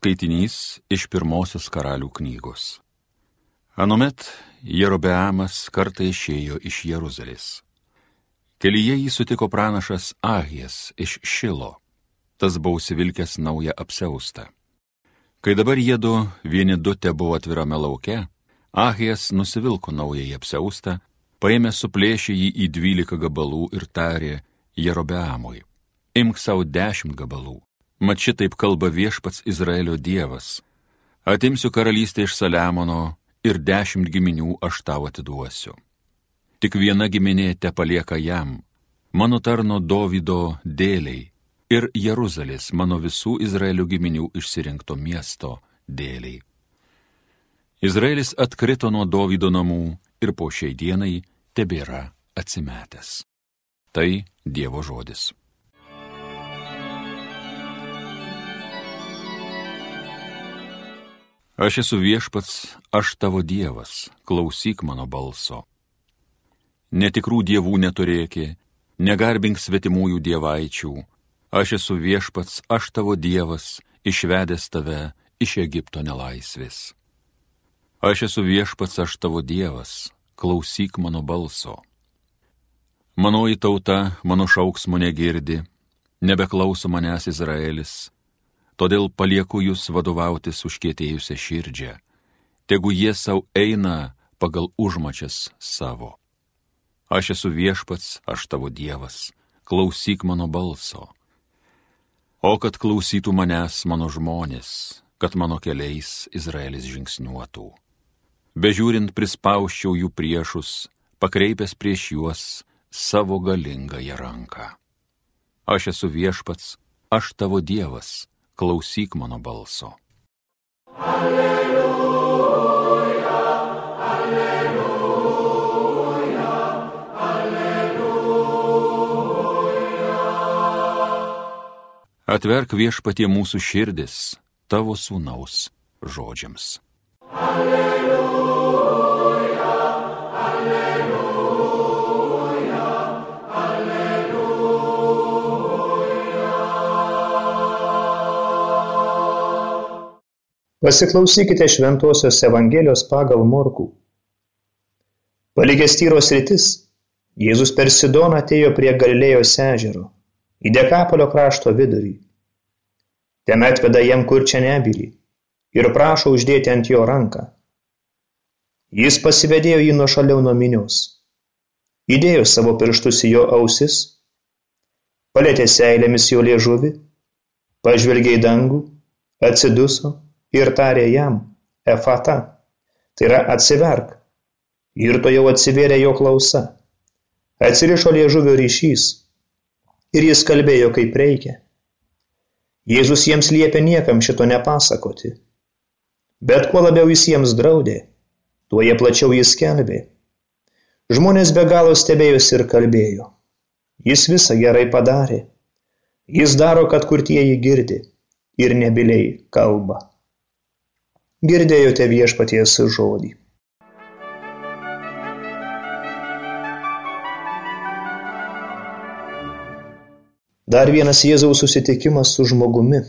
Skaitinys iš pirmosios karalių knygos. Anuomet Jerobeamas kartą išėjo iš Jeruzalės. Kelyje jį sutiko pranašas Ahijas iš Šilo. Tas buvo užsivilkęs naują apseustą. Kai dabar jėdu vieni du te buvo atvirame lauke, Ahijas nusivilko naująjį apseustą, paėmė suplėšė jį į dvylika gabalų ir tarė Jerobeamui. Imk savo dešimt gabalų Mat šitaip kalba viešpats Izraelio dievas. Atimsiu karalystę iš Saliamono ir dešimt giminių aš tau atiduosiu. Tik viena giminė te palieka jam, mano tarno Dovido dėliai ir Jeruzalės mano visų Izraelio giminių išsirinkto miesto dėliai. Izraelis atkrito nuo Dovido namų ir po šiai dienai tebėra atsimetęs. Tai Dievo žodis. Aš esu viešpats, aš tavo dievas, klausyk mano balso. Netikrų dievų neturėki, negarbink svetimųjų dievaičių. Aš esu viešpats, aš tavo dievas, išvedęs tave iš Egipto nelaisvės. Aš esu viešpats, aš tavo dievas, klausyk mano balso. Manoji tauta mano šauksmo negirdi, nebeklauso manęs Izraelis Todėl palieku jūs vadovautis užkėtėjusią širdžią, tegu jie savo eina pagal užmačias savo. Aš esu viešpats, aš tavo dievas, klausyk mano balso. O kad klausytų manęs mano žmonės, kad mano keliais Izraelis žingsniuotų. Bežiūrint prispauščiau jų priešus, pakreipęs prieš juos savo galingąją ranką. Aš esu viešpats, aš tavo dievas, klausyk mano balso. Alleluja, alleluja, alleluja. Atverk viešpatie mūsų širdis tavo sūnaus žodžiams. Alleluja. Pasiklausykite Šventojios Evangelijos pagal Morkų. Palikęs tyros rytis, Jėzus per Sidoną atėjo prie Galilėjos ežero, į Dekapolio krašto vidurį. Ten atveda jam kurčią nebylį ir prašo uždėti ant jo ranką. Jis pasivedėjo jį nuo šaliau nuo minios. Įdėjo savo pirštus į jo ausis, palėtė seilėmis jo liežuvį, pažvelgė į dangų, atsiduso ir tarė jam, Efata, tai yra atsiverk. Ir to jau atsivėrė jo klausa. Atsirišo liežuvio ryšys. Ir jis kalbėjo kaip reikia. Jėzus jiems liepė niekam šito nepasakoti. Bet kuo labiau jis jiems draudė, tuo jie plačiau jis kelbė. Žmonės be galo stebėjosi ir kalbėjo. Jis visą gerai padarė. Jis daro, kad kurtieji girdi ir nebiliai kalba. Girdėjote viešpaties žodį. Dar vienas Jėzaus susitikimas su žmogumi,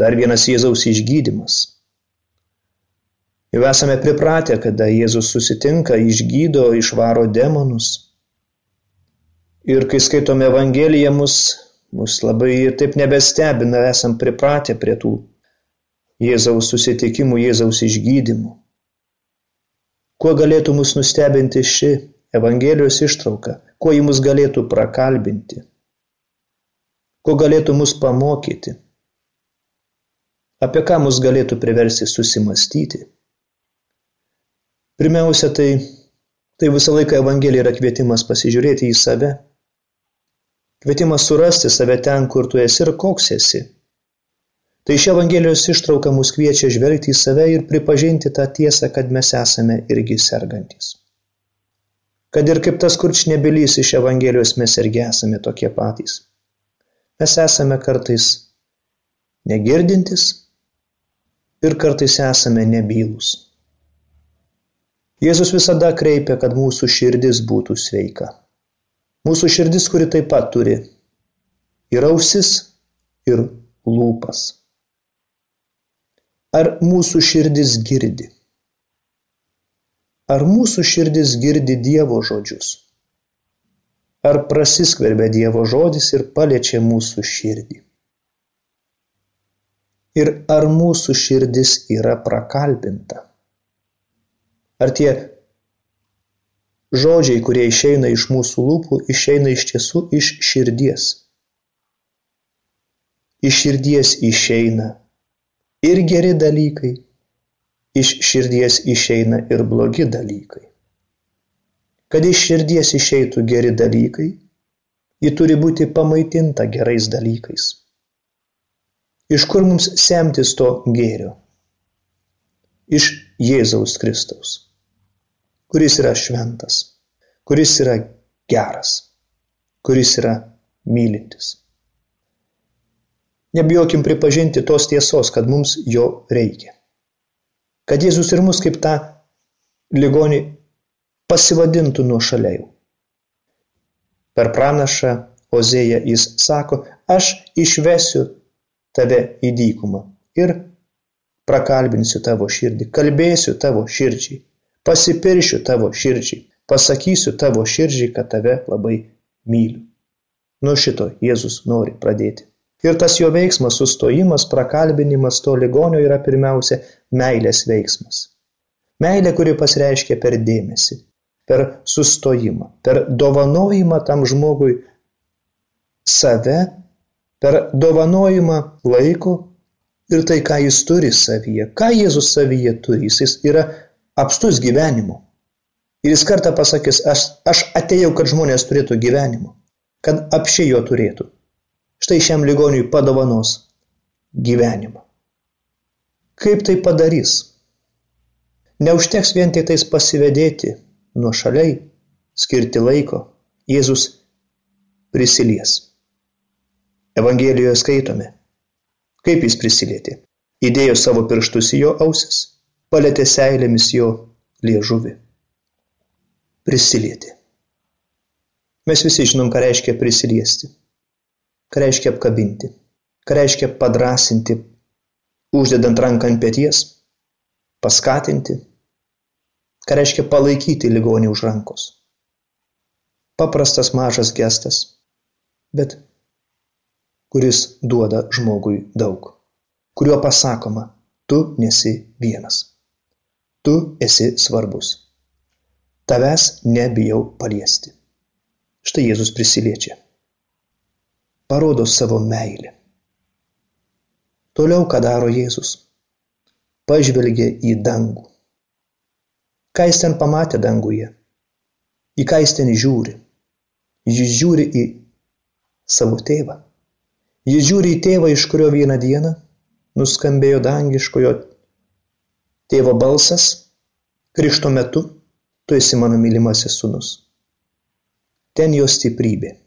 dar vienas Jėzaus išgydymas. Jau esame pripratę, kada Jėzus susitinka, išgydo, išvaro demonus. Ir kai skaitome Evangeliją, mus, mus labai taip nebestebina, esam pripratę prie tų Jėzaus susitikimų, Jėzaus išgydymų. Kuo galėtų mus nustebinti ši Evangelijos ištrauka, kuo ji mus galėtų prakalbinti, kuo galėtų mus pamokyti, apie ką mus galėtų priversti susimastyti. Pirmiausia, tai, tai visą laiką Evangelija yra kvietimas pasižiūrėti į save, kvietimas surasti save ten, kur tu esi ir koks esi Tai ši Evangelijos ištrauka mus kviečia žvelgti į save ir pripažinti tą tiesą, kad mes esame irgi sergantis. Kad ir kaip tas kurčnebylys iš Evangelijos mes irgi esame tokie patys. Mes esame kartais negirdintis ir kartais esame nebylus. Jėzus visada kreipia, kad mūsų širdis būtų sveika. Mūsų širdis, kuri taip pat turi ir ausis, ir lūpas. Ar mūsų širdis girdi? Ar mūsų širdis girdi Dievo žodžius? Ar prasiskverbia Dievo žodis ir paliečia mūsų širdį? Ir ar mūsų širdis yra prakalbinta? Ar tie žodžiai, kurie išeina iš mūsų lūpų, išeina iš tiesų iš širdies? Iš širdies išeina ir geri dalykai, iš širdies išeina ir blogi dalykai. Kad iš širdies išeitų geri dalykai, ji turi būti pamaitinta gerais dalykais. Iš kur mums semtis to gėrio? Iš Jėzaus Kristaus, kuris yra šventas, kuris yra geras, kuris yra mylintis. Nebijokim pripažinti tos tiesos, kad mums jo reikia. Kad Jėzus ir mus kaip tą ligonį pasivadintų nuo šaliau. Per pranašą Ozėją jis sako, aš išvesiu tave į dykumą ir prakalbinsiu tavo širdį, kalbėsiu tavo širdžiai, pasipiršiu tavo širdžiai, pasakysiu tavo širdžiai, kad tave labai myliu. Nuo šito Jėzus nori pradėti. Ir tas jo veiksmas, sustojimas, prakalbinimas to ligonio yra pirmiausia meilės veiksmas. Meilė, kuri pasireiškia per dėmesį, per sustojimą, per dovanojimą tam žmogui save, per dovanojimą laiko, ir tai, ką jis turi savyje. Ką Jėzus savyje turi? Jis yra apstus gyvenimu. Ir jis kartą pasakys, aš, aš atėjau, kad žmonės turėtų gyvenimo, kad apšiai jo turėtų. Štai šiam ligoniui padovanos gyvenimą. Kaip tai padarys? Neužteks vien tik tais pasivedėti nuo šaliai, skirti laiko. Jėzus prisilies. Evangelijoje skaitome, Kaip jis prisilietė? Įdėjo savo pirštus į jo ausis, palėtė seilėmis jo liežuvį. Prisilietė. Mes visi žinom, ką reiškia prisiliesti. Ką reiškia apkabinti. Ką reiškia padrasinti, uždedant ranką ant pėties, paskatinti. Ką reiškia palaikyti ligonį už rankos. Paprastas mažas gestas, bet kuris duoda žmogui daug, kuriuo pasakoma, tu nesi vienas, tu esi svarbus, tavęs nebijau paliesti. Štai Jėzus prisiliečia, parodo savo meilę. Toliau, ką daro Jėzus, pažvelgia į dangų. Ką jis ten pamatė danguje? Į ką jis ten žiūri? Jis žiūri į savo tėvą. Jis žiūri į tėvą, iš kurio vieną dieną nuskambėjo dangiškojo tėvo balsas, krikšto metu, tu esi mano mylimasis sūnus. Ten jo stiprybė,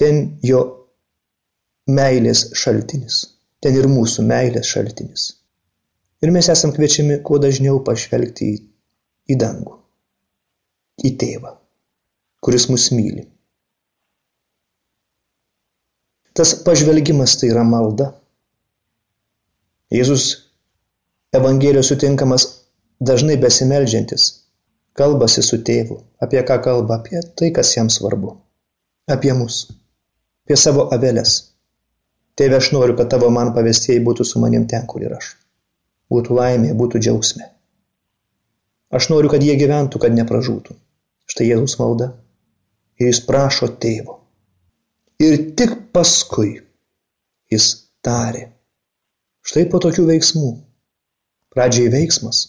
ten jo meilės šaltinis, ten ir mūsų meilės šaltinis. Ir mes esam kviečiami kuo dažniau pažvelgti į, į dangų, į tėvą, kuris mus myli Tas pažvelgimas tai yra malda. Jėzus Evangelijos sutinkamas dažnai besimeldžiantis, kalbasi su tėvu. Apie ką kalba? Apie tai, kas jam svarbu. Apie mus. Apie savo avelės. Tėve, aš noriu, kad tavo man pavestieji būtų su manim ten, kur ir aš. Būtų laimė, būtų džiaugsmė. Aš noriu, kad jie gyventų, kad nepražūtų. Štai Jėzus malda. Ir jis prašo tėvo. Ir tik paskui jis tarė. Štai po tokių veiksmų. Pradžiai veiksmas,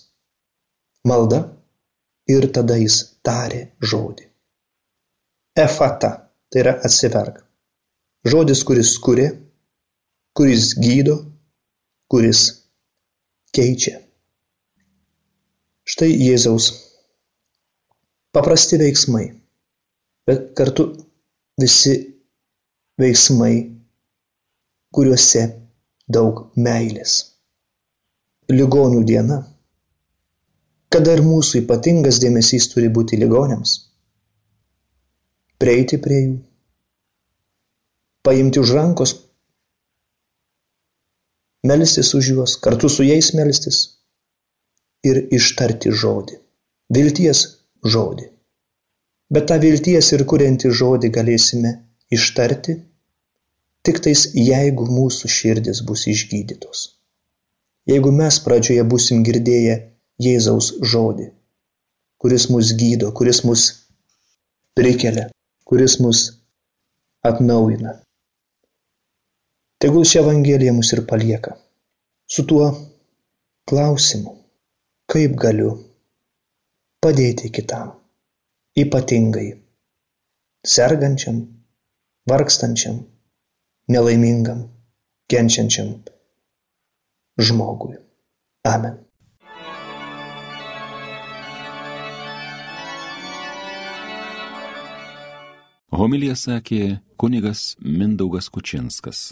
malda ir tada jis tarė žodį. Efata tai yra atsiverk. Žodis, kuris kuria, kuris gydo, kuris keičia. Štai Jėzaus paprasti veiksmai, bet kartu visi veiksmai, kuriuose daug meilės. Ligonių diena. Kada ir mūsų ypatingas dėmesys turi būti ligoniams. Prieiti prie jų. Paimti už rankos. melstis už juos, kartu su jais melstis ir ištarti žodį. Vilties žodį. Bet tą vilties ir kuriantį žodį galėsime ištarti tik tais jeigu mūsų širdis bus išgydytos. Jeigu mes pradžioje busim girdėję Jėzaus žodį, kuris mus gydo, kuris mus prikelia, kuris mus atnaujina. Tegul ši Evangelija mus ir palieka. Su tuo klausimu, kaip galiu padėti kitam, ypatingai sergančiam, vargstančiam, nelaimingam, kenčiančiam žmogui. Amen. Homilija sakė kunigas Mindaugas Kučinskas.